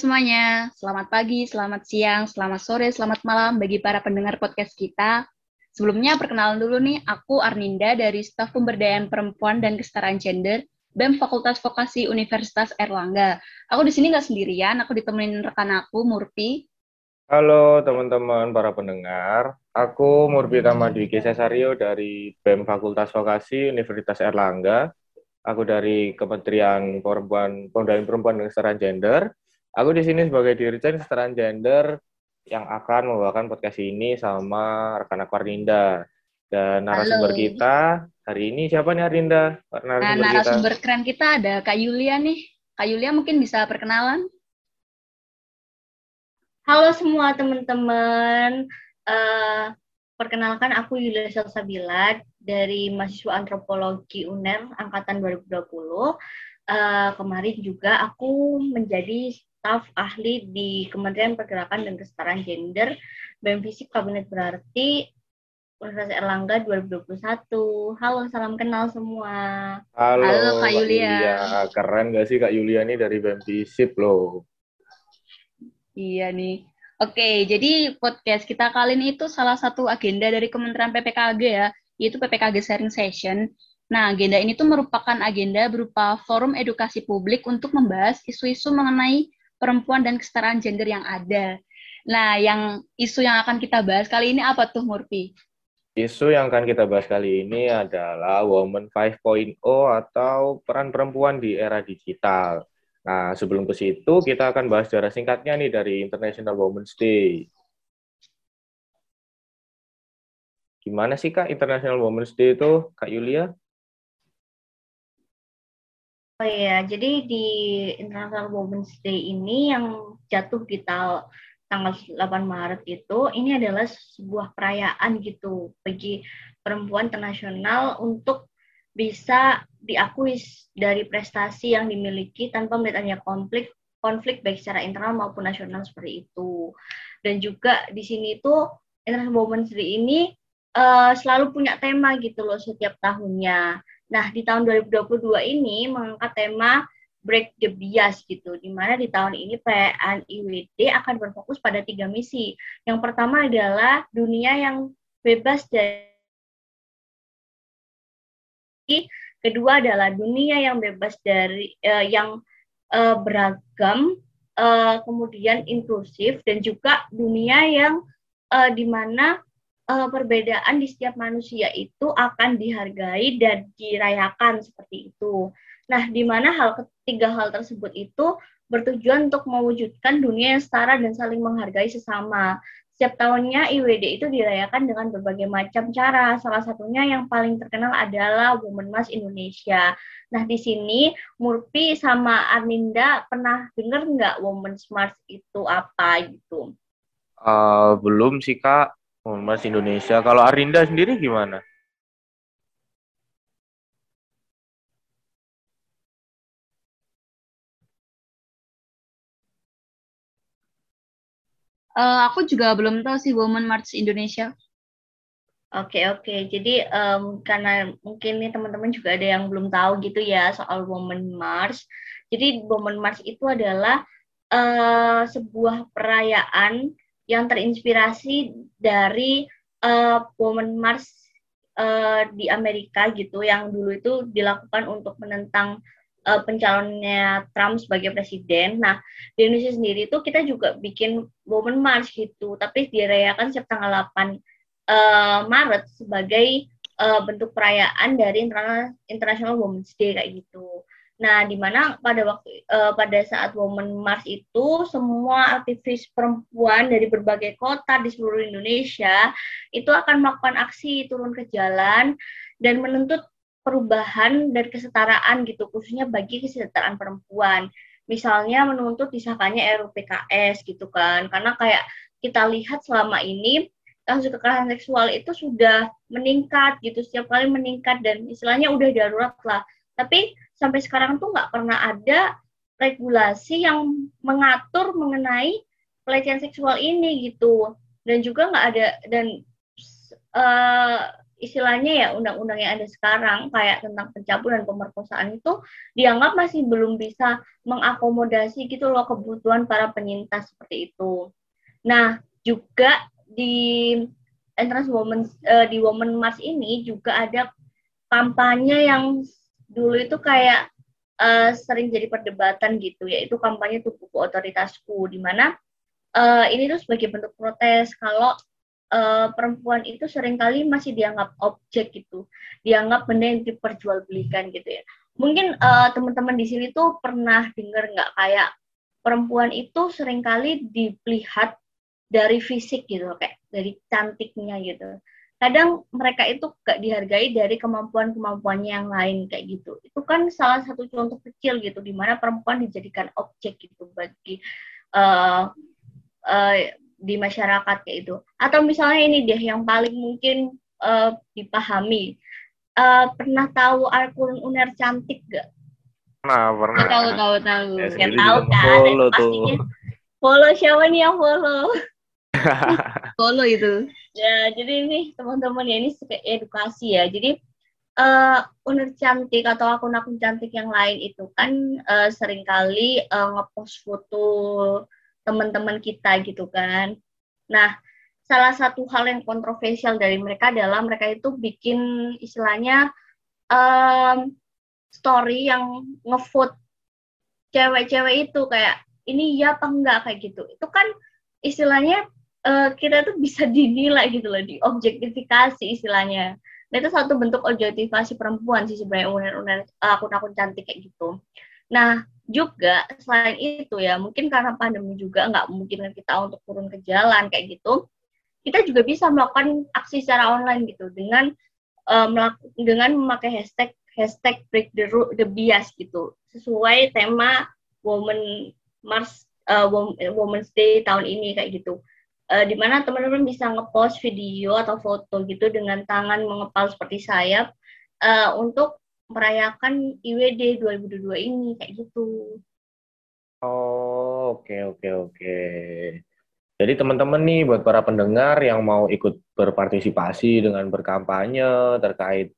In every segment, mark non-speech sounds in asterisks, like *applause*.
Semuanya, selamat pagi, selamat siang, selamat sore, selamat malam bagi para pendengar podcast kita. Sebelumnya perkenalan dulu nih, aku Arninda dari Staf Pemberdayaan Perempuan dan Kesetaraan Gender BEM Fakultas Vokasi Universitas Erlangga. Aku di sini nggak sendirian, aku ditemenin rekan aku, Murpi. Halo teman-teman para pendengar, aku Murpi Tamadwiki Cesario dari BEM Fakultas Vokasi Universitas Erlangga. Aku dari Kementerian Perempuan, Pemberdayaan Perempuan dan Kesetaraan Gender. Aku di sini sebagai Dirjen Kesetaraan Gender yang akan membawakan podcast ini sama rekan aku Arninda. Dan narasumber Halo. kita hari ini siapa nih Arninda? Narasumber, nah, narasumber kita. keren kita ada Kak Yulia nih. Kak Yulia mungkin bisa perkenalan? Halo semua teman-teman. Uh, perkenalkan aku Yulia Salsabila dari mahasiswa antropologi UNER angkatan 2020. Uh, eh, kemarin juga aku menjadi staf ahli di Kementerian Pergerakan dan Kesetaraan Gender BEM Fisik Kabinet Berarti Universitas Erlangga 2021. Halo, salam kenal semua. Halo, Halo Kak Yulia. Yulia. Keren gak sih Kak Yulia nih dari BEM Fisip loh. Iya nih. Oke, jadi podcast kita kali ini itu salah satu agenda dari Kementerian PPKG ya, yaitu PPKG Sharing Session. Nah, agenda ini tuh merupakan agenda berupa forum edukasi publik untuk membahas isu-isu mengenai perempuan dan kesetaraan gender yang ada. Nah, yang isu yang akan kita bahas kali ini apa tuh, Murphy? Isu yang akan kita bahas kali ini adalah Women 5.0 atau peran perempuan di era digital. Nah, sebelum ke situ, kita akan bahas secara singkatnya nih dari International Women's Day. Gimana sih, Kak, International Women's Day itu, Kak Yulia? Oh iya, jadi di International Women's Day ini yang jatuh di tanggal 8 Maret itu, ini adalah sebuah perayaan gitu bagi perempuan internasional untuk bisa diakui dari prestasi yang dimiliki tanpa melihat konflik konflik baik secara internal maupun nasional seperti itu. Dan juga di sini itu International Women's Day ini uh, selalu punya tema gitu loh setiap tahunnya. Nah, di tahun 2022 ini mengangkat tema Break the Bias gitu, di mana di tahun ini PN IWD akan berfokus pada tiga misi. Yang pertama adalah dunia yang bebas dari kedua adalah dunia yang bebas dari uh, yang uh, beragam, uh, kemudian inklusif dan juga dunia yang uh, di mana uh, perbedaan di setiap manusia itu akan dihargai dan dirayakan seperti itu. Nah, di mana hal ketiga hal tersebut itu bertujuan untuk mewujudkan dunia yang setara dan saling menghargai sesama. Setiap tahunnya IWD itu dirayakan dengan berbagai macam cara. Salah satunya yang paling terkenal adalah Women March Indonesia. Nah, di sini Murpi sama Arminda pernah dengar nggak Women March itu apa gitu? Uh, belum sih, Kak. Mas Indonesia. Kalau Arinda sendiri gimana? Uh, aku juga belum tahu sih Women March Indonesia. Oke oke, jadi um, karena mungkin nih teman-teman juga ada yang belum tahu gitu ya soal Women March. Jadi Women March itu adalah uh, sebuah perayaan yang terinspirasi dari uh, Women March uh, di Amerika gitu yang dulu itu dilakukan untuk menentang uh, pencalonnya Trump sebagai presiden. Nah, di Indonesia sendiri itu kita juga bikin Women March gitu, tapi dirayakan setiap tanggal 8 uh, Maret sebagai uh, bentuk perayaan dari International Women's Day kayak gitu. Nah, di mana pada waktu uh, pada saat Women March itu semua aktivis perempuan dari berbagai kota di seluruh Indonesia itu akan melakukan aksi turun ke jalan dan menuntut perubahan dan kesetaraan gitu khususnya bagi kesejahteraan perempuan. Misalnya menuntut disahkannya RUU gitu kan. Karena kayak kita lihat selama ini kasus kekerasan seksual itu sudah meningkat gitu setiap kali meningkat dan istilahnya udah darurat lah. Tapi sampai sekarang tuh nggak pernah ada regulasi yang mengatur mengenai pelecehan seksual ini gitu dan juga nggak ada dan uh, istilahnya ya undang-undang yang ada sekarang kayak tentang pencabulan dan pemerkosaan itu dianggap masih belum bisa mengakomodasi gitu loh kebutuhan para penyintas seperti itu. Nah, juga di Entrance Women uh, di Women March ini juga ada kampanye yang dulu itu kayak uh, sering jadi perdebatan gitu yaitu kampanye tubuh otoritasku di mana uh, ini tuh sebagai bentuk protes kalau uh, perempuan itu sering kali masih dianggap objek gitu, dianggap benda yang diperjualbelikan gitu ya. Mungkin uh, teman-teman di sini tuh pernah dengar nggak kayak perempuan itu sering kali dilihat dari fisik gitu, kayak dari cantiknya gitu. Kadang mereka itu gak dihargai dari kemampuan-kemampuannya yang lain kayak gitu. Itu kan salah satu contoh kecil gitu, di mana perempuan dijadikan objek gitu bagi uh, uh, di masyarakat kayak itu. Atau misalnya ini deh yang paling mungkin uh, dipahami. Uh, pernah tahu Arkulun Uner cantik gak? Nah, pernah. Tahu tahu tahu. Ya, ya tahu kan. Follow Pastinya. Follow siapa nih yang follow? *laughs* follow itu. Ya, jadi ini teman-teman ya ini edukasi ya. Jadi uh, uner cantik atau akun-akun cantik yang lain itu kan uh, sering kali uh, ngepost foto teman-teman kita gitu kan. Nah, salah satu hal yang kontroversial dari mereka adalah mereka itu bikin istilahnya um, story yang ngevote cewek-cewek itu kayak ini ya apa enggak kayak gitu. Itu kan istilahnya uh, kita tuh bisa dinilai gitu loh, diobjektifikasi istilahnya. Nah, itu satu bentuk objektifikasi perempuan sih sebenarnya unen-unen akun-akun cantik kayak gitu. Nah, juga selain itu ya mungkin karena pandemi juga nggak mungkin kita untuk turun ke jalan kayak gitu kita juga bisa melakukan aksi secara online gitu dengan uh, dengan memakai hashtag hashtag break the the bias gitu sesuai tema Women Mars uh, Women's Day tahun ini kayak gitu uh, di mana teman-teman bisa ngepost video atau foto gitu dengan tangan mengepal seperti sayap uh, untuk merayakan IWD 2022 ini kayak gitu. Oh, oke okay, oke okay, oke. Okay. Jadi teman-teman nih buat para pendengar yang mau ikut berpartisipasi dengan berkampanye terkait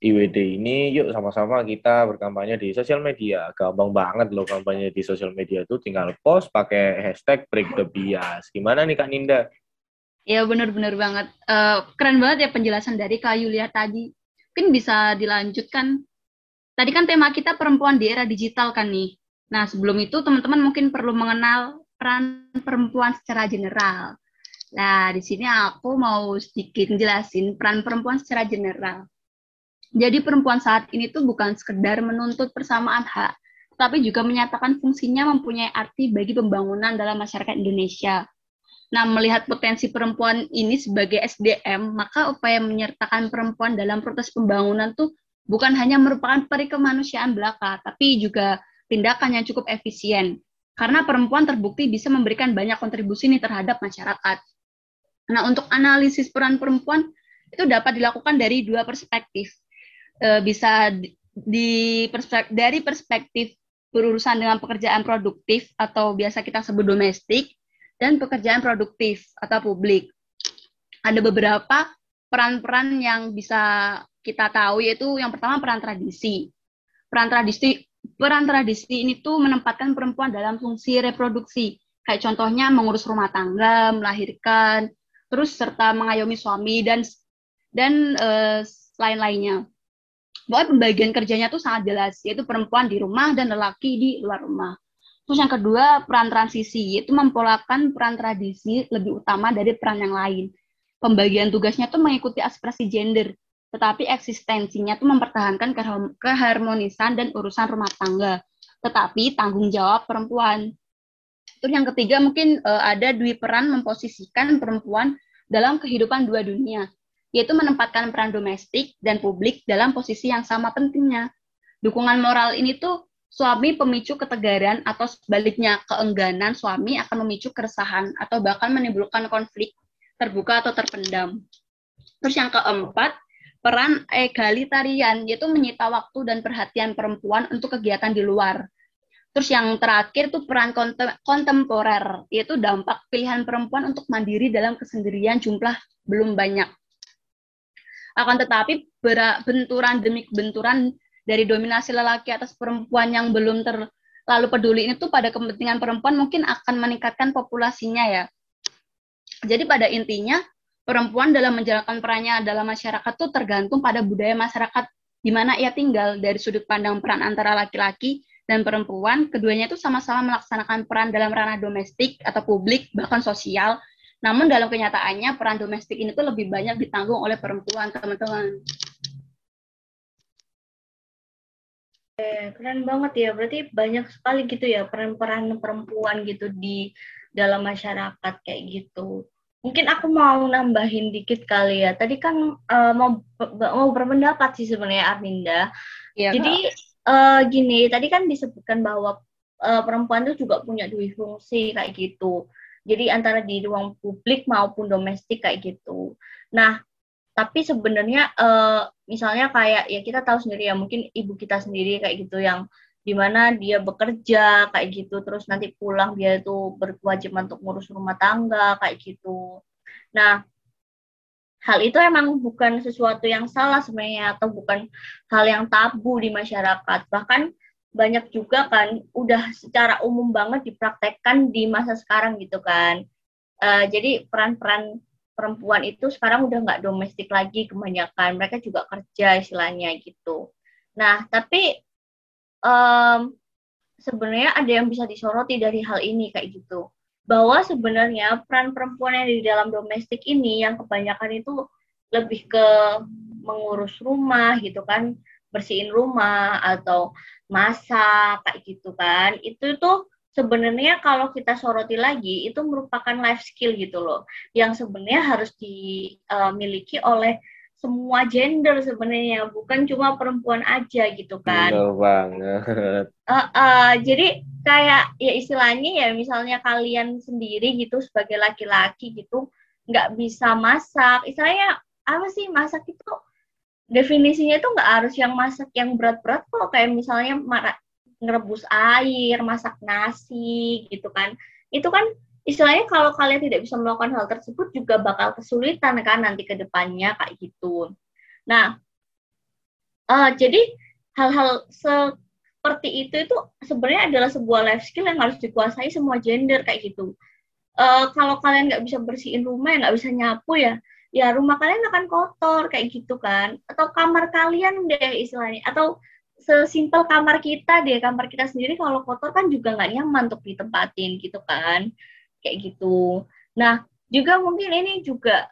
IWD ini, yuk sama-sama kita berkampanye di sosial media. Gampang banget loh kampanye di sosial media itu tinggal post pakai hashtag break the bias. Gimana nih Kak Ninda? Ya benar-benar banget. Uh, keren banget ya penjelasan dari Kak Yulia tadi. Mungkin bisa dilanjutkan Tadi kan tema kita perempuan di era digital kan nih. Nah, sebelum itu teman-teman mungkin perlu mengenal peran perempuan secara general. Nah, di sini aku mau sedikit jelasin peran perempuan secara general. Jadi perempuan saat ini tuh bukan sekedar menuntut persamaan hak, tapi juga menyatakan fungsinya mempunyai arti bagi pembangunan dalam masyarakat Indonesia. Nah, melihat potensi perempuan ini sebagai SDM, maka upaya menyertakan perempuan dalam proses pembangunan tuh bukan hanya merupakan peri kemanusiaan belaka, tapi juga tindakan yang cukup efisien. Karena perempuan terbukti bisa memberikan banyak kontribusi nih terhadap masyarakat. Nah, untuk analisis peran perempuan itu dapat dilakukan dari dua perspektif. E, bisa di perspektif, dari perspektif berurusan dengan pekerjaan produktif atau biasa kita sebut domestik dan pekerjaan produktif atau publik. Ada beberapa peran-peran yang bisa kita tahu yaitu yang pertama peran tradisi. Peran tradisi peran tradisi ini tuh menempatkan perempuan dalam fungsi reproduksi. Kayak contohnya mengurus rumah tangga, melahirkan, terus serta mengayomi suami dan dan uh, lain-lainnya. Pokoknya pembagian kerjanya tuh sangat jelas, yaitu perempuan di rumah dan lelaki di luar rumah. Terus yang kedua, peran transisi, yaitu mempolakan peran tradisi lebih utama dari peran yang lain. Pembagian tugasnya tuh mengikuti aspirasi gender, tetapi eksistensinya itu mempertahankan keharmonisan dan urusan rumah tangga, tetapi tanggung jawab perempuan. Terus yang ketiga mungkin uh, ada dua peran memposisikan perempuan dalam kehidupan dua dunia, yaitu menempatkan peran domestik dan publik dalam posisi yang sama pentingnya. Dukungan moral ini tuh suami pemicu ketegaran atau sebaliknya keengganan suami akan memicu keresahan atau bahkan menimbulkan konflik terbuka atau terpendam. Terus yang keempat, peran egalitarian yaitu menyita waktu dan perhatian perempuan untuk kegiatan di luar. Terus yang terakhir tuh peran kontemporer yaitu dampak pilihan perempuan untuk mandiri dalam kesendirian jumlah belum banyak. Akan tetapi benturan demi benturan dari dominasi lelaki atas perempuan yang belum terlalu peduli ini tuh pada kepentingan perempuan mungkin akan meningkatkan populasinya ya. Jadi pada intinya perempuan dalam menjalankan perannya dalam masyarakat tuh tergantung pada budaya masyarakat di mana ia tinggal dari sudut pandang peran antara laki-laki dan perempuan, keduanya itu sama-sama melaksanakan peran dalam ranah domestik atau publik bahkan sosial. Namun dalam kenyataannya peran domestik ini tuh lebih banyak ditanggung oleh perempuan, teman-teman. Keren banget ya, berarti banyak sekali gitu ya peran-peran perempuan gitu di dalam masyarakat kayak gitu. Mungkin aku mau nambahin dikit kali ya. Tadi kan uh, mau mau berpendapat sih sebenarnya Arminda. Ya, Jadi uh, gini, tadi kan disebutkan bahwa uh, perempuan itu juga punya dua fungsi kayak gitu. Jadi antara di ruang publik maupun domestik kayak gitu. Nah, tapi sebenarnya uh, misalnya kayak ya kita tahu sendiri ya mungkin ibu kita sendiri kayak gitu yang di mana dia bekerja kayak gitu terus nanti pulang dia itu berkewajiban untuk ngurus rumah tangga kayak gitu nah hal itu emang bukan sesuatu yang salah sebenarnya atau bukan hal yang tabu di masyarakat bahkan banyak juga kan udah secara umum banget dipraktekkan di masa sekarang gitu kan uh, jadi peran-peran perempuan itu sekarang udah nggak domestik lagi kebanyakan mereka juga kerja istilahnya gitu nah tapi um, sebenarnya ada yang bisa disoroti dari hal ini kayak gitu. Bahwa sebenarnya peran perempuan yang di dalam domestik ini yang kebanyakan itu lebih ke mengurus rumah gitu kan, bersihin rumah atau masak kayak gitu kan. Itu tuh sebenarnya kalau kita soroti lagi itu merupakan life skill gitu loh. Yang sebenarnya harus dimiliki oleh semua gender sebenarnya bukan cuma perempuan aja gitu kan. Betul banget. Uh, uh, jadi kayak ya istilahnya ya misalnya kalian sendiri gitu sebagai laki-laki gitu nggak bisa masak. Istilahnya apa sih masak itu definisinya itu nggak harus yang masak yang berat-berat kok kayak misalnya ngerebus air masak nasi gitu kan itu kan istilahnya kalau kalian tidak bisa melakukan hal tersebut juga bakal kesulitan kan nanti ke depannya kayak gitu. Nah, uh, jadi hal-hal seperti itu itu sebenarnya adalah sebuah life skill yang harus dikuasai semua gender kayak gitu. Uh, kalau kalian nggak bisa bersihin rumah, ya nggak bisa nyapu ya, ya rumah kalian akan kotor kayak gitu kan. Atau kamar kalian deh istilahnya, atau sesimpel kamar kita deh, kamar kita sendiri kalau kotor kan juga nggak nyaman untuk ditempatin gitu kan kayak gitu. Nah, juga mungkin ini juga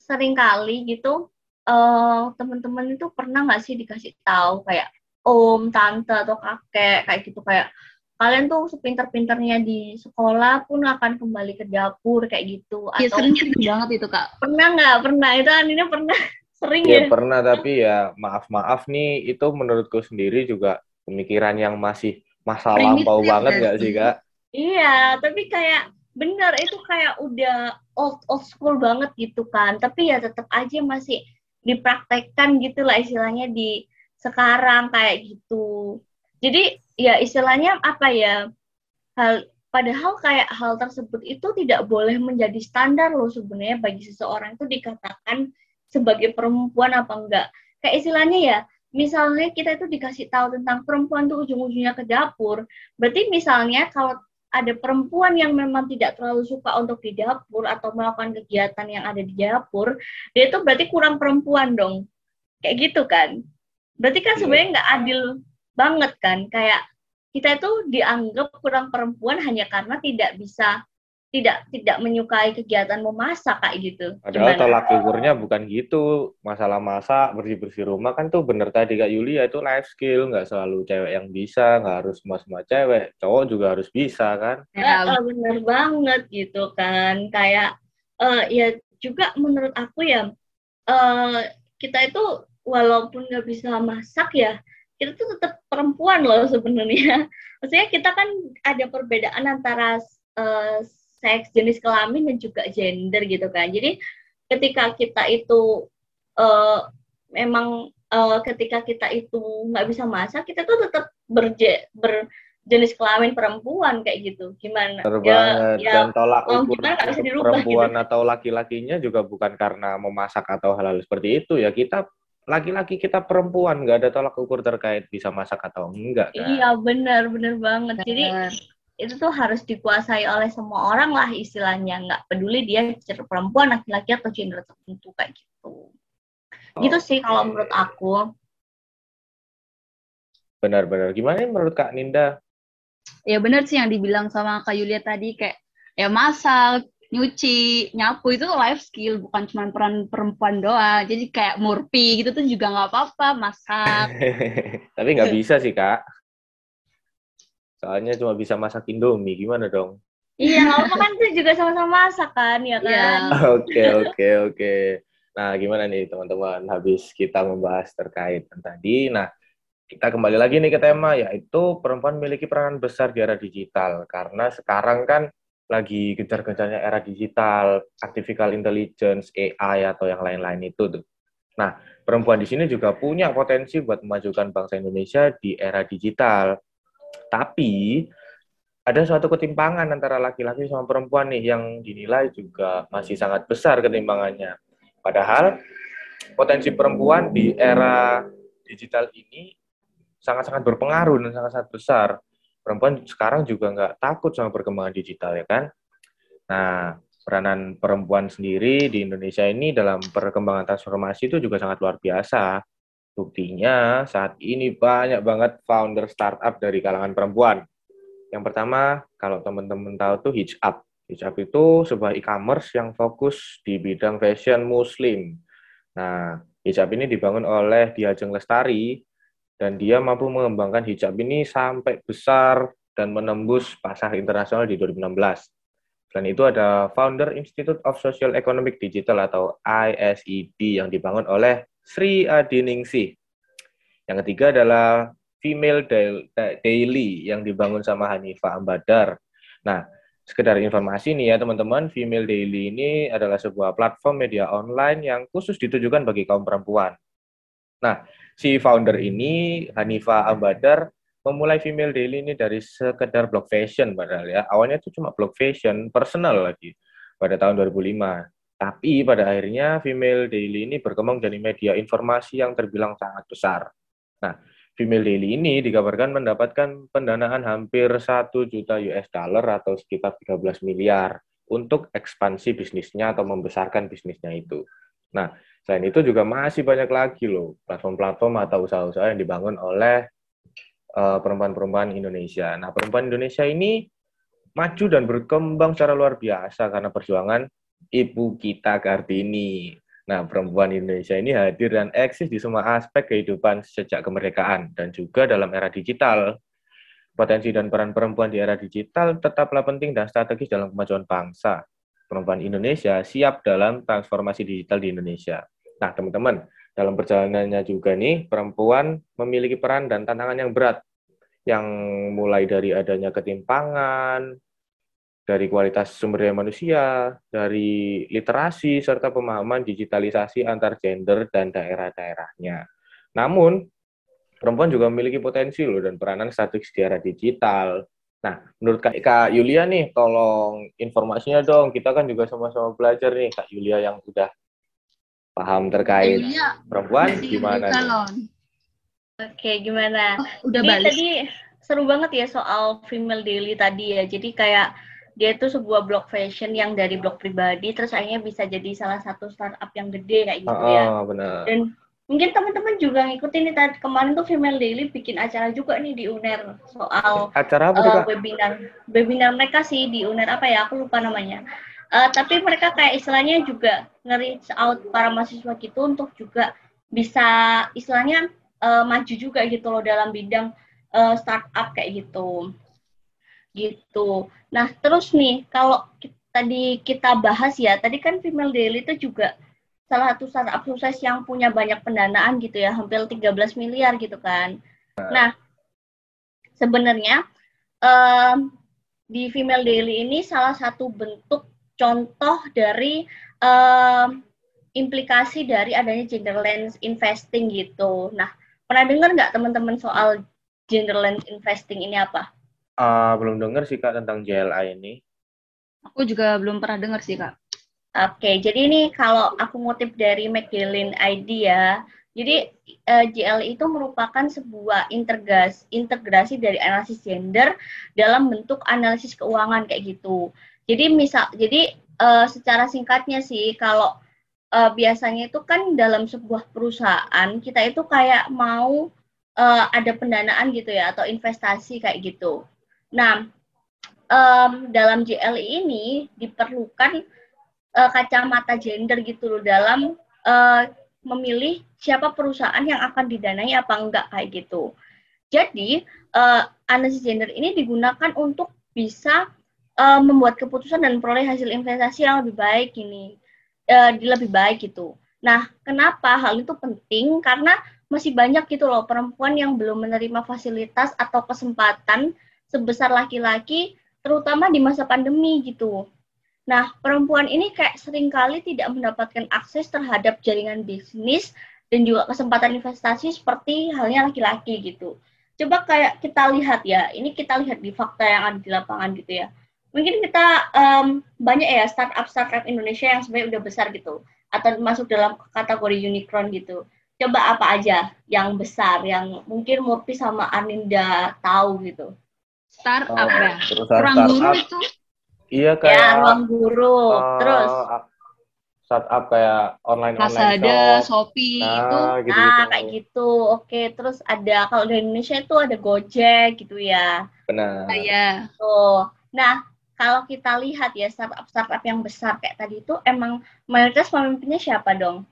sering kali gitu uh, teman-teman itu pernah nggak sih dikasih tahu kayak om, tante atau kakek kayak gitu kayak kalian tuh sepinter-pinternya di sekolah pun akan kembali ke dapur kayak gitu. Iya, atau sering sering banget itu kak. Pernah nggak? Pernah. Itu Anina pernah. *laughs* Sering ya, ya? pernah. Tapi ya maaf maaf nih itu menurutku sendiri juga pemikiran yang masih masa lampau banget nggak sih kak? Iya tapi kayak bener itu kayak udah old old school banget gitu kan. Tapi ya tetap aja masih dipraktekkan gitu lah istilahnya di sekarang kayak gitu jadi ya istilahnya apa ya hal padahal kayak hal tersebut itu tidak boleh menjadi standar loh sebenarnya bagi seseorang itu dikatakan sebagai perempuan apa enggak kayak istilahnya ya misalnya kita itu dikasih tahu tentang perempuan tuh ujung-ujungnya ke dapur berarti misalnya kalau ada perempuan yang memang tidak terlalu suka untuk di dapur atau melakukan kegiatan yang ada di dapur, dia itu berarti kurang perempuan dong. Kayak gitu kan. Berarti kan iya. sebenarnya nggak adil banget kan. Kayak kita itu dianggap kurang perempuan hanya karena tidak bisa tidak tidak menyukai kegiatan memasak kayak gitu. Padahal Gimana? tolak ukurnya bukan gitu. Masalah masak, bersih-bersih rumah kan tuh bener tadi Kak Yulia itu life skill, nggak selalu cewek yang bisa, nggak harus semua semua cewek, cowok juga harus bisa kan. Ya, bener banget gitu kan. Kayak uh, ya juga menurut aku ya uh, kita itu walaupun nggak bisa masak ya kita tuh tetap perempuan loh sebenarnya. *laughs* Maksudnya kita kan ada perbedaan antara uh, seks, jenis kelamin dan juga gender gitu kan. Jadi ketika kita itu uh, memang uh, ketika kita itu nggak bisa masak, kita tuh tetap berje, ber, jenis kelamin perempuan kayak gitu gimana ya, ya, dan tolak oh, ukur gimana bisa dirubah, perempuan gitu. atau laki-lakinya juga bukan karena memasak atau hal-hal seperti itu ya kita laki-laki kita perempuan nggak ada tolak ukur terkait bisa masak atau enggak kan? iya benar benar banget. Jadi itu tuh harus dikuasai oleh semua orang lah istilahnya. Nggak peduli dia perempuan laki-laki atau gender tertentu kayak gitu. Oh. gitu sih kalau menurut aku. Benar-benar gimana menurut kak Ninda? Ya benar sih yang dibilang sama Kak Yulia tadi kayak ya masak, nyuci, nyapu itu life skill bukan cuma peran perempuan doang. Jadi kayak murpi gitu tuh juga nggak apa-apa masak. *laughs* Tapi nggak bisa sih kak. Soalnya cuma bisa masak Indomie, gimana dong? Iya, nggak apa kan itu juga sama-sama masak kan, ya kan? Iya. *laughs* Oke, oke, oke. Nah, gimana nih teman-teman habis kita membahas terkait tadi. Nah, kita kembali lagi nih ke tema yaitu perempuan memiliki peranan besar di era digital karena sekarang kan lagi gencar-gencarnya era digital, artificial intelligence, AI atau yang lain-lain itu tuh. Nah, perempuan di sini juga punya potensi buat memajukan bangsa Indonesia di era digital. Tapi ada suatu ketimpangan antara laki-laki sama perempuan nih yang dinilai juga masih sangat besar ketimpangannya. Padahal potensi perempuan di era digital ini sangat-sangat berpengaruh dan sangat-sangat besar. Perempuan sekarang juga nggak takut sama perkembangan digital ya kan. Nah, peranan perempuan sendiri di Indonesia ini dalam perkembangan transformasi itu juga sangat luar biasa. Buktinya saat ini banyak banget founder startup dari kalangan perempuan. Yang pertama, kalau teman-teman tahu tuh Hijab. Hijab itu sebuah e-commerce yang fokus di bidang fashion muslim. Nah, Hijab ini dibangun oleh Diajeng Lestari dan dia mampu mengembangkan hijab ini sampai besar dan menembus pasar internasional di 2016. Selain itu ada Founder Institute of Social Economic Digital atau ISED yang dibangun oleh Sri Adiningsih. Yang ketiga adalah Female Daily yang dibangun sama Hanifah Ambadar. Nah, sekedar informasi nih ya teman-teman, Female Daily ini adalah sebuah platform media online yang khusus ditujukan bagi kaum perempuan. Nah, si founder ini Hanifa Abadar memulai Female Daily ini dari sekedar blog fashion padahal ya. Awalnya itu cuma blog fashion personal lagi pada tahun 2005. Tapi pada akhirnya Female Daily ini berkembang jadi media informasi yang terbilang sangat besar. Nah, Female Daily ini dikabarkan mendapatkan pendanaan hampir 1 juta US dollar atau sekitar 13 miliar untuk ekspansi bisnisnya atau membesarkan bisnisnya itu. Nah, Selain itu juga masih banyak lagi loh platform-platform atau usaha-usaha yang dibangun oleh uh, perempuan-perempuan Indonesia. Nah, perempuan Indonesia ini maju dan berkembang secara luar biasa karena perjuangan ibu kita Kartini. Nah, perempuan Indonesia ini hadir dan eksis di semua aspek kehidupan sejak kemerdekaan dan juga dalam era digital. Potensi dan peran perempuan di era digital tetaplah penting dan strategis dalam kemajuan bangsa. Perempuan Indonesia siap dalam transformasi digital di Indonesia. Nah, teman-teman, dalam perjalanannya juga nih, perempuan memiliki peran dan tantangan yang berat, yang mulai dari adanya ketimpangan, dari kualitas sumber daya manusia, dari literasi, serta pemahaman digitalisasi antar gender dan daerah-daerahnya. Namun, perempuan juga memiliki potensi loh dan peranan strategis di era digital. Nah, menurut Kak, Yulia nih, tolong informasinya dong. Kita kan juga sama-sama belajar nih, Kak Yulia yang udah paham terkait Yulia, perempuan gimana? Oke, gimana? Oh, udah Jadi, balik. Tadi seru banget ya soal female daily tadi ya. Jadi kayak dia itu sebuah blog fashion yang dari blog pribadi terus akhirnya bisa jadi salah satu startup yang gede kayak gitu oh, ya. benar. Dan mungkin teman-teman juga ngikutin nih tadi kemarin tuh Female Daily bikin acara juga nih di UNER soal acara apa uh, webinar webinar mereka sih di UNER apa ya aku lupa namanya uh, tapi mereka kayak istilahnya juga nge out para mahasiswa gitu untuk juga bisa istilahnya uh, maju juga gitu loh dalam bidang uh, startup kayak gitu. Gitu. Nah terus nih kalau tadi kita bahas ya tadi kan Female Daily itu juga salah satu startup sukses yang punya banyak pendanaan gitu ya hampir 13 miliar gitu kan. Nah sebenarnya um, di Female Daily ini salah satu bentuk contoh dari uh, implikasi dari adanya gender lens investing gitu. Nah, pernah dengar nggak teman-teman soal gender lens investing ini apa? Uh, belum dengar sih Kak tentang JLA ini. Aku juga belum pernah dengar sih Kak. Oke, jadi ini kalau aku ngutip dari Magdalene ID ya, jadi uh, eh, GL itu merupakan sebuah integrasi, integrasi dari analisis gender dalam bentuk analisis keuangan kayak gitu. Jadi misal, jadi uh, secara singkatnya sih kalau uh, biasanya itu kan dalam sebuah perusahaan kita itu kayak mau uh, ada pendanaan gitu ya atau investasi kayak gitu. Nah, um, dalam GLI ini diperlukan uh, kacamata gender gitu loh dalam uh, memilih siapa perusahaan yang akan didanai apa enggak kayak gitu. Jadi uh, analisis gender ini digunakan untuk bisa uh, membuat keputusan dan peroleh hasil investasi yang lebih baik ini, uh, lebih baik gitu. Nah, kenapa hal itu penting? Karena masih banyak gitu loh perempuan yang belum menerima fasilitas atau kesempatan sebesar laki-laki, terutama di masa pandemi gitu. Nah, perempuan ini kayak sering kali tidak mendapatkan akses terhadap jaringan bisnis dan juga kesempatan investasi seperti halnya laki-laki gitu. Coba kayak kita lihat ya, ini kita lihat di fakta yang ada di lapangan gitu ya. Mungkin kita um, banyak ya startup-startup Indonesia yang sebenarnya udah besar gitu, atau masuk dalam kategori unicorn gitu. Coba apa aja yang besar, yang mungkin Murphy sama Aninda tahu gitu. Startup oh, ya, kurang guru itu Iya kayak ya, ruang guru. Uh, Terus startup kayak online online Lazada, shop. Shopee nah, itu. Gitu, nah, kayak gitu. Oke, terus ada kalau di Indonesia itu ada Gojek gitu ya. Benar. Nah, ya. Tuh. Nah, kalau kita lihat ya startup-startup yang besar kayak tadi itu emang mayoritas pemimpinnya siapa dong?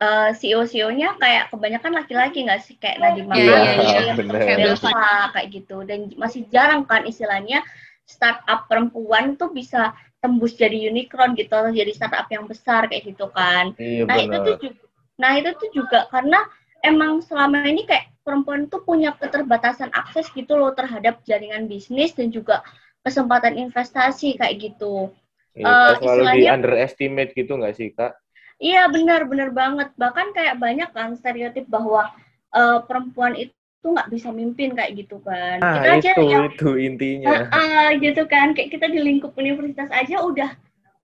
uh, eh, CEO-CEO-nya kayak kebanyakan laki-laki nggak sih kayak Nadiem Makarim, yeah, yeah, kayak gitu dan masih jarang kan istilahnya startup perempuan tuh bisa tembus jadi unicorn gitu atau jadi startup yang besar kayak gitu kan. Iya, nah bener. itu tuh juga, nah itu tuh juga karena emang selama ini kayak perempuan tuh punya keterbatasan akses gitu loh terhadap jaringan bisnis dan juga kesempatan investasi kayak gitu. Iya, uh, selalu di underestimate gitu nggak sih kak? Iya benar benar banget. Bahkan kayak banyak kan stereotip bahwa uh, perempuan itu nggak bisa mimpin kayak gitu kan. Ah, kita aja itu, yang, itu intinya. Uh, uh, gitu kan. Kayak kita di lingkup universitas aja udah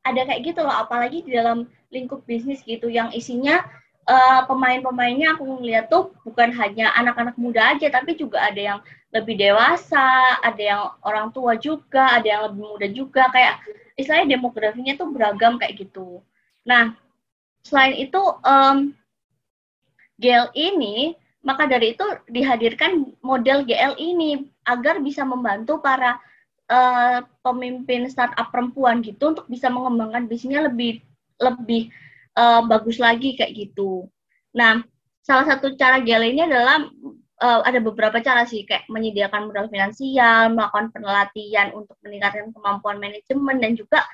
ada kayak gitu loh. Apalagi di dalam lingkup bisnis gitu yang isinya uh, pemain-pemainnya aku ngeliat tuh bukan hanya anak-anak muda aja, tapi juga ada yang lebih dewasa, ada yang orang tua juga, ada yang lebih muda juga. Kayak istilahnya demografinya tuh beragam kayak gitu. Nah, Selain itu, um, GL ini, maka dari itu dihadirkan model GL ini agar bisa membantu para uh, pemimpin startup perempuan gitu untuk bisa mengembangkan bisnisnya lebih lebih uh, bagus lagi kayak gitu. Nah, salah satu cara GL ini adalah uh, ada beberapa cara sih kayak menyediakan modal finansial, melakukan penelatian untuk meningkatkan kemampuan manajemen dan juga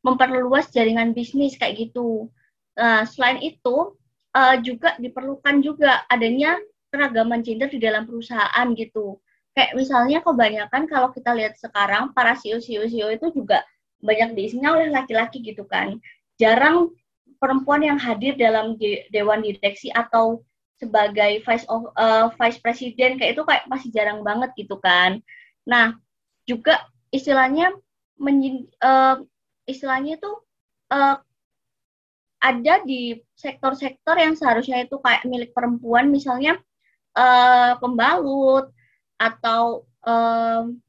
memperluas jaringan bisnis kayak gitu. Nah, selain itu uh, juga diperlukan juga adanya keragaman gender di dalam perusahaan gitu. Kayak misalnya kebanyakan kalau kita lihat sekarang para CEO-CEO CEO itu juga banyak diisinya oleh laki-laki gitu kan. Jarang perempuan yang hadir dalam dewan direksi atau sebagai vice of, uh, vice president kayak itu kayak masih jarang banget gitu kan. Nah, juga istilahnya men, uh, istilahnya itu uh, ada di sektor-sektor yang seharusnya itu kayak milik perempuan, misalnya uh, pembalut atau um,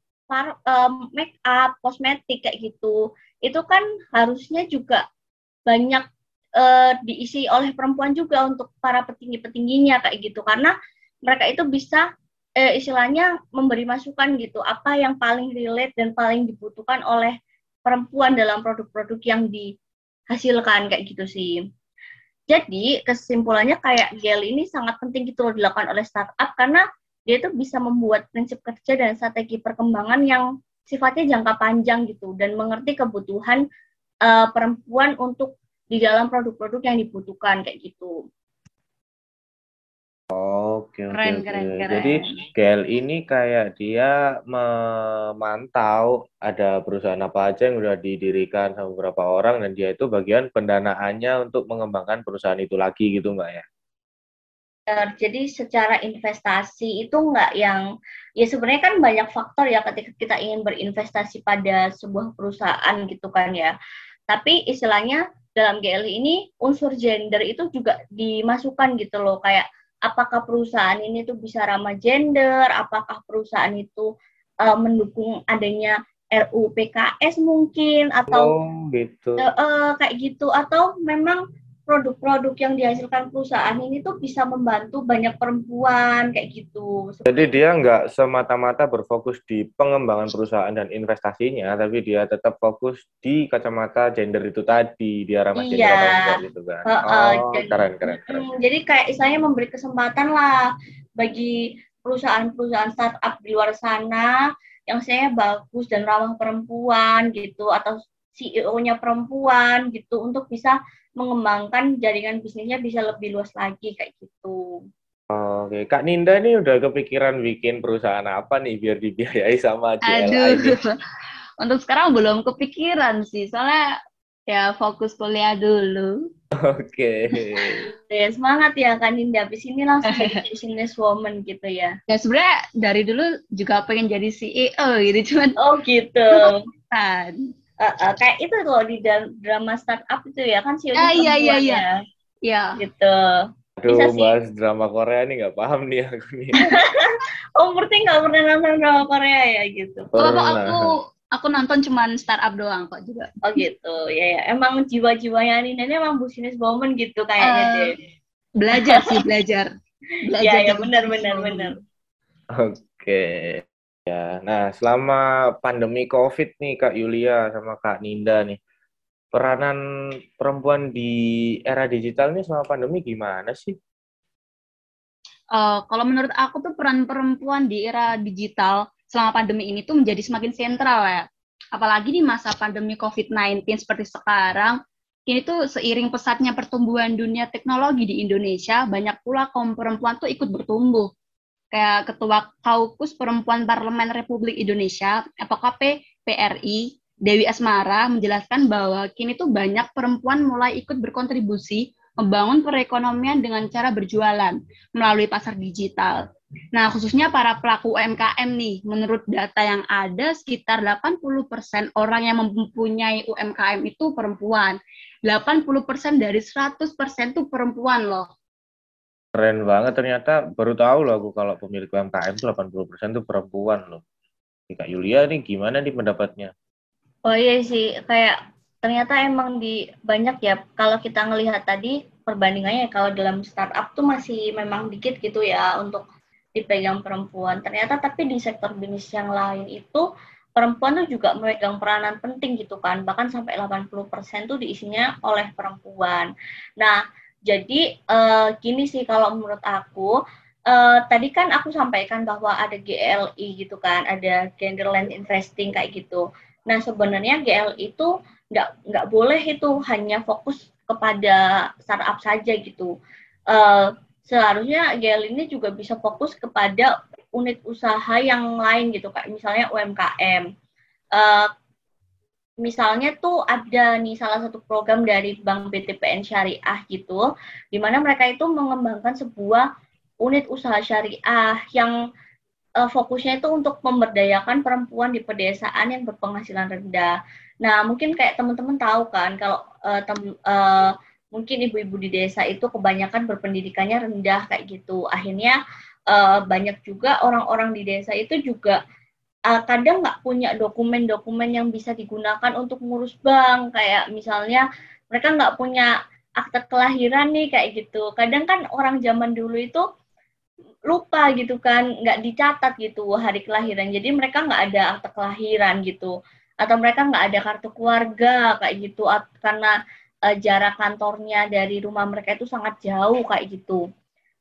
um, make up, kosmetik kayak gitu. Itu kan harusnya juga banyak uh, diisi oleh perempuan juga untuk para petinggi-petingginya kayak gitu karena mereka itu bisa uh, istilahnya memberi masukan gitu apa yang paling relate dan paling dibutuhkan oleh perempuan dalam produk-produk yang di hasilkan kayak gitu sih. Jadi kesimpulannya kayak gel ini sangat penting gitu loh dilakukan oleh startup karena dia itu bisa membuat prinsip kerja dan strategi perkembangan yang sifatnya jangka panjang gitu dan mengerti kebutuhan uh, perempuan untuk di dalam produk-produk yang dibutuhkan kayak gitu. Oke, oke, keren, oke. Keren, keren. Jadi GL ini kayak dia memantau ada perusahaan apa aja yang udah didirikan sama beberapa orang dan dia itu bagian pendanaannya untuk mengembangkan perusahaan itu lagi gitu mbak ya? Jadi secara investasi itu enggak yang ya sebenarnya kan banyak faktor ya ketika kita ingin berinvestasi pada sebuah perusahaan gitu kan ya. Tapi istilahnya dalam GLI ini unsur gender itu juga dimasukkan gitu loh. Kayak apakah perusahaan ini tuh bisa ramah gender, apakah perusahaan itu uh, mendukung adanya RUU PKS mungkin? Atau oh, gitu. uh, uh, kayak gitu. Atau memang produk-produk yang dihasilkan perusahaan ini tuh bisa membantu banyak perempuan kayak gitu. Jadi dia nggak semata-mata berfokus di pengembangan perusahaan dan investasinya, tapi dia tetap fokus di kacamata gender itu tadi, dia ramah iya. gender atau gitu kan. Uh, uh, oh, jadi, keren, keren, keren. Hmm, jadi kayak istilahnya memberi kesempatan lah bagi perusahaan-perusahaan startup di luar sana yang saya bagus dan ramah perempuan gitu atau CEO-nya perempuan gitu untuk bisa mengembangkan jaringan bisnisnya bisa lebih luas lagi kayak gitu. Oke, Kak Ninda ini udah kepikiran bikin perusahaan apa nih biar dibiayai sama JLI? Aduh, *laughs* untuk sekarang belum kepikiran sih, soalnya ya fokus kuliah dulu. Oke. ya semangat ya Kak Ninda, habis ini langsung jadi *laughs* business woman gitu ya. Ya sebenarnya dari dulu juga pengen jadi CEO gitu, cuman Oh gitu. *laughs* Kan uh, uh, kayak itu tuh di drama startup itu ya kan sih ah, iya iya iya iya gitu Aduh, Bisa bahas sih. drama Korea nih nggak paham nih aku nih. *laughs* oh, berarti nggak pernah nonton drama Korea ya gitu? Kalau aku aku nonton cuman startup doang kok juga. Oh gitu, ya ya. Emang jiwa-jiwanya nih, ini emang business woman gitu kayaknya uh, deh. Belajar sih belajar. *laughs* belajar ya ya benar benar benar. Oke. Ya, nah selama pandemi COVID nih Kak Yulia sama Kak Ninda nih, peranan perempuan di era digital nih selama pandemi gimana sih? Uh, kalau menurut aku tuh peran perempuan di era digital selama pandemi ini tuh menjadi semakin sentral ya. Apalagi di masa pandemi COVID-19 seperti sekarang, ini tuh seiring pesatnya pertumbuhan dunia teknologi di Indonesia, banyak pula kaum perempuan tuh ikut bertumbuh kayak Ketua Kaukus Perempuan Parlemen Republik Indonesia atau KPPRI Dewi Asmara menjelaskan bahwa kini tuh banyak perempuan mulai ikut berkontribusi membangun perekonomian dengan cara berjualan melalui pasar digital. Nah, khususnya para pelaku UMKM nih, menurut data yang ada sekitar 80% orang yang mempunyai UMKM itu perempuan. 80% dari 100% itu perempuan loh. Keren banget ternyata baru tahu loh aku kalau pemilik UMKM itu 80% tuh perempuan loh. Kak Yulia nih gimana nih pendapatnya? Oh iya sih, kayak ternyata emang di banyak ya kalau kita ngelihat tadi perbandingannya kalau dalam startup tuh masih memang dikit gitu ya untuk dipegang perempuan. Ternyata tapi di sektor bisnis yang lain itu perempuan tuh juga memegang peranan penting gitu kan. Bahkan sampai 80% tuh diisinya oleh perempuan. Nah, jadi uh, gini sih kalau menurut aku uh, tadi kan aku sampaikan bahwa ada GLI gitu kan, ada gender land investing kayak gitu. Nah sebenarnya GLI itu nggak nggak boleh itu hanya fokus kepada startup saja gitu. Uh, seharusnya GLI ini juga bisa fokus kepada unit usaha yang lain gitu kayak misalnya UMKM. Uh, misalnya tuh ada nih salah satu program dari Bank BTPN Syariah gitu, di mana mereka itu mengembangkan sebuah unit usaha syariah yang uh, fokusnya itu untuk memberdayakan perempuan di pedesaan yang berpenghasilan rendah. Nah, mungkin kayak teman-teman tahu kan kalau uh, tem, uh, mungkin ibu-ibu di desa itu kebanyakan berpendidikannya rendah kayak gitu. Akhirnya uh, banyak juga orang-orang di desa itu juga uh, kadang nggak punya dokumen-dokumen yang bisa digunakan untuk ngurus bank. Kayak misalnya mereka nggak punya akte kelahiran nih kayak gitu. Kadang kan orang zaman dulu itu lupa gitu kan nggak dicatat gitu hari kelahiran. Jadi mereka nggak ada akte kelahiran gitu. Atau mereka nggak ada kartu keluarga kayak gitu. Karena uh, jarak kantornya dari rumah mereka itu sangat jauh kayak gitu.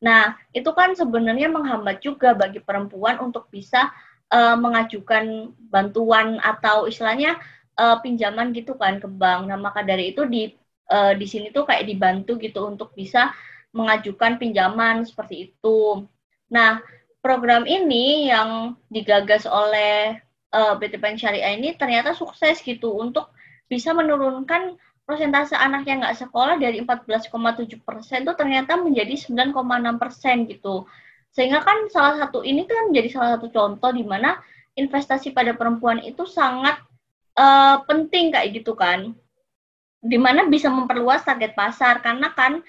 Nah itu kan sebenarnya menghambat juga bagi perempuan untuk bisa uh, mengajukan bantuan atau istilahnya uh, pinjaman gitu kan ke bank. Nah, maka dari itu di uh, di sini tuh kayak dibantu gitu untuk bisa mengajukan pinjaman seperti itu. Nah, program ini yang digagas oleh uh, BTPN Syariah ini ternyata sukses gitu untuk bisa menurunkan persentase anak yang nggak sekolah dari 14,7 persen itu ternyata menjadi 9,6 persen gitu. Sehingga kan salah satu ini kan menjadi salah satu contoh di mana investasi pada perempuan itu sangat uh, penting kayak gitu kan. Di mana bisa memperluas target pasar karena kan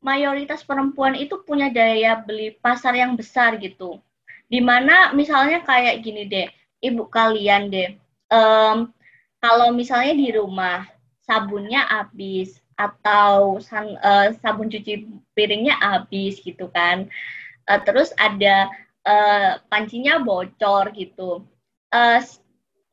mayoritas perempuan itu punya daya beli pasar yang besar gitu. Di mana misalnya kayak gini deh, ibu kalian deh, um, kalau misalnya di rumah sabunnya habis atau san, uh, sabun cuci piringnya habis gitu kan. Uh, terus ada uh, pancinya bocor gitu. Uh,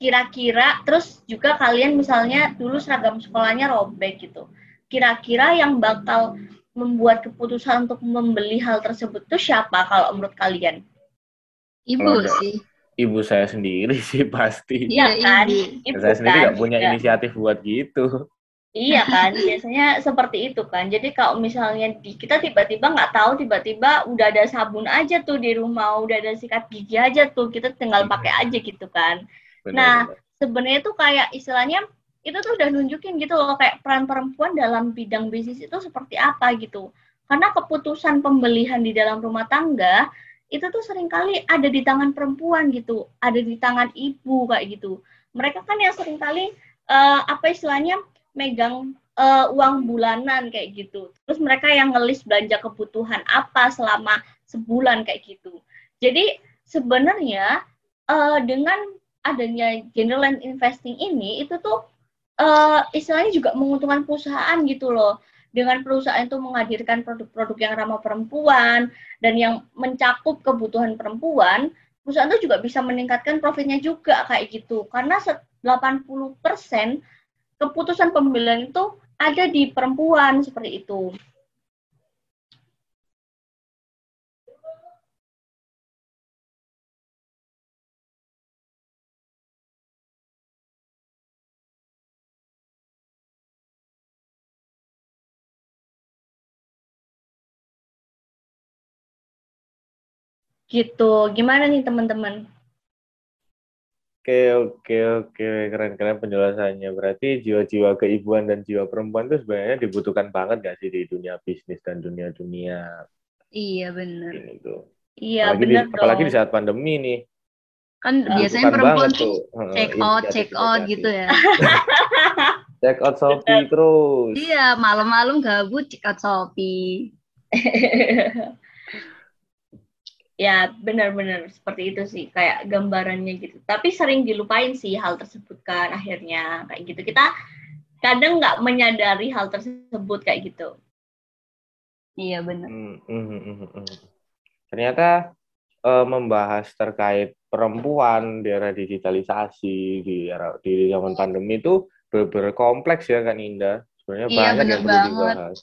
kira-kira terus juga kalian misalnya dulu seragam sekolahnya robek gitu. Kira-kira yang bakal membuat keputusan untuk membeli hal tersebut tuh siapa kalau menurut kalian? Ibu sih. Ibu saya sendiri *laughs* sih pasti. Iya kan? Ibu saya sendiri nggak kan? punya ya. inisiatif buat gitu. Iya kan, biasanya seperti itu kan. Jadi kalau misalnya di, kita tiba-tiba nggak tahu, tiba-tiba udah ada sabun aja tuh di rumah, udah ada sikat gigi aja tuh, kita tinggal pakai aja gitu kan. Benar, nah, sebenarnya tuh kayak istilahnya itu tuh udah nunjukin gitu loh kayak peran perempuan dalam bidang bisnis itu seperti apa gitu. Karena keputusan pembelian di dalam rumah tangga itu tuh sering kali ada di tangan perempuan gitu, ada di tangan ibu kayak gitu. Mereka kan yang sering kali uh, apa istilahnya megang uh, uang bulanan kayak gitu. Terus mereka yang ngelis belanja kebutuhan apa selama sebulan kayak gitu. Jadi sebenarnya uh, dengan adanya general investing ini itu tuh uh, istilahnya juga menguntungkan perusahaan gitu loh. Dengan perusahaan itu menghadirkan produk-produk yang ramah perempuan dan yang mencakup kebutuhan perempuan, perusahaan itu juga bisa meningkatkan profitnya juga kayak gitu. Karena 80% keputusan pembelian itu ada di perempuan seperti itu. Gitu. Gimana nih teman-teman? Oke, oke, oke. Keren-keren penjelasannya. Berarti jiwa-jiwa keibuan dan jiwa perempuan itu sebenarnya dibutuhkan banget gak sih di dunia bisnis dan dunia-dunia Iya, benar. Iya, apalagi benar di, Apalagi di saat pandemi nih. Kan nah, biasanya perempuan tuh check out, check out gitu ya. *laughs* check out Shopee terus. Iya, malam-malam gabut check out Shopee. *laughs* ya benar-benar seperti itu sih kayak gambarannya gitu. Tapi sering dilupain sih hal tersebut kan akhirnya kayak gitu. Kita kadang nggak menyadari hal tersebut kayak gitu. Iya benar. Hmm, hmm. ternyata uh, membahas terkait perempuan di era digitalisasi di era di zaman pandemi itu benar kompleks ya kan Indah? Sebenarnya iya, banyak yang perlu dibahas.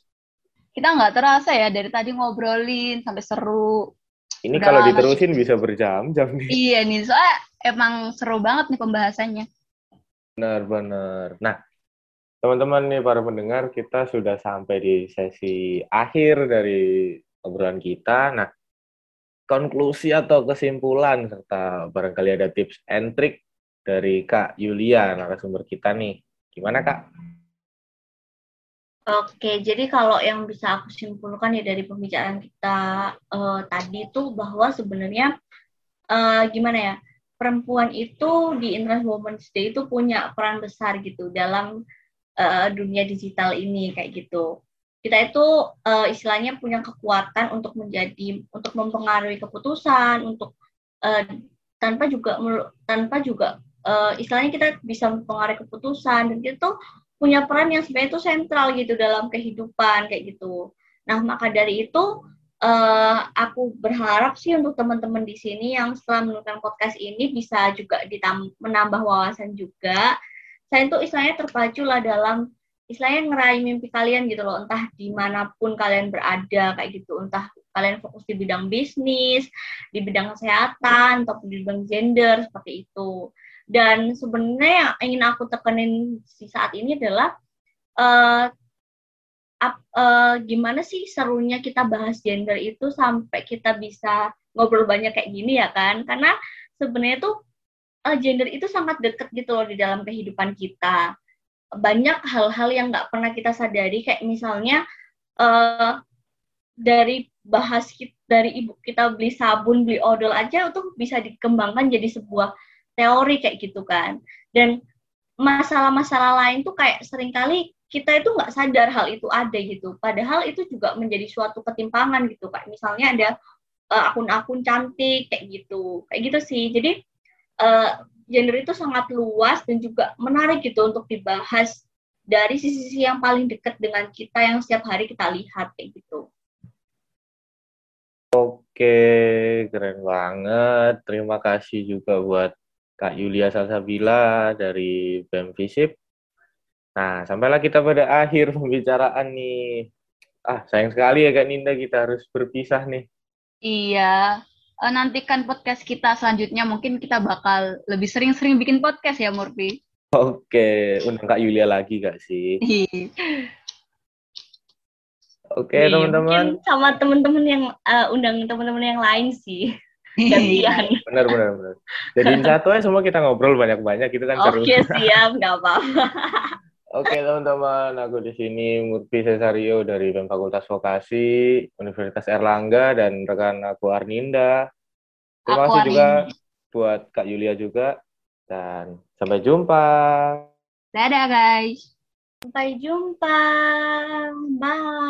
Kita nggak terasa ya dari tadi ngobrolin sampai seru ini Udah kalau diterusin bisa berjam-jam nih. *laughs* Iya nih, soalnya emang seru banget nih pembahasannya. Benar-benar. Nah, teman-teman nih para pendengar, kita sudah sampai di sesi akhir dari obrolan kita. Nah, konklusi atau kesimpulan serta barangkali ada tips and trick dari Kak Yulia, narasumber kita nih. Gimana Kak? Oke, jadi kalau yang bisa aku simpulkan ya dari pembicaraan kita uh, tadi itu bahwa sebenarnya uh, gimana ya perempuan itu di International Women's Day itu punya peran besar gitu dalam uh, dunia digital ini kayak gitu. Kita itu uh, istilahnya punya kekuatan untuk menjadi untuk mempengaruhi keputusan, untuk uh, tanpa juga tanpa juga uh, istilahnya kita bisa mempengaruhi keputusan dan itu punya peran yang sebenarnya itu sentral gitu dalam kehidupan kayak gitu. Nah, maka dari itu uh, aku berharap sih untuk teman-teman di sini yang setelah menonton podcast ini bisa juga menambah wawasan juga. Saya itu istilahnya terpacu lah dalam istilahnya ngeraih mimpi kalian gitu loh, entah di mana pun kalian berada kayak gitu, entah kalian fokus di bidang bisnis, di bidang kesehatan, atau di bidang gender seperti itu. Dan sebenarnya yang ingin aku tekenin di saat ini adalah uh, uh, gimana sih serunya kita bahas gender itu sampai kita bisa ngobrol banyak kayak gini ya kan? Karena sebenarnya tuh uh, gender itu sangat deket gitu loh di dalam kehidupan kita. banyak hal-hal yang nggak pernah kita sadari kayak misalnya uh, dari bahas kita, dari ibu kita beli sabun beli odol aja itu bisa dikembangkan jadi sebuah teori kayak gitu kan. Dan masalah-masalah lain tuh kayak sering kali kita itu nggak sadar hal itu ada gitu. Padahal itu juga menjadi suatu ketimpangan gitu kayak misalnya ada uh, akun-akun cantik kayak gitu. Kayak gitu sih. Jadi uh, gender itu sangat luas dan juga menarik gitu untuk dibahas dari sisi-sisi yang paling dekat dengan kita yang setiap hari kita lihat kayak gitu. Oke, keren banget. Terima kasih juga buat Kak Yulia Salsabila dari BEM Visip. Nah, sampailah kita pada akhir *laughs* pembicaraan nih. Ah, sayang sekali ya Kak Ninda kita harus berpisah nih. Iya, uh, nantikan podcast kita selanjutnya. Mungkin kita bakal lebih sering-sering bikin podcast ya, Murphy. Oke, undang Kak Yulia lagi gak sih? Oke, okay, iya, teman-teman. Sama teman-teman yang uh, undang teman-teman yang lain sih. Gantian. benar, benar, benar. Jadiin satu ya semua kita ngobrol banyak-banyak gitu kan Oke, okay, siap, nggak apa-apa. Oke teman-teman, aku di sini Murphy Cesario dari BEM Fakultas Vokasi Universitas Erlangga dan rekan aku Arninda. Terima kasih juga buat Kak Yulia juga dan sampai jumpa. Dadah guys. Sampai jumpa. Bye.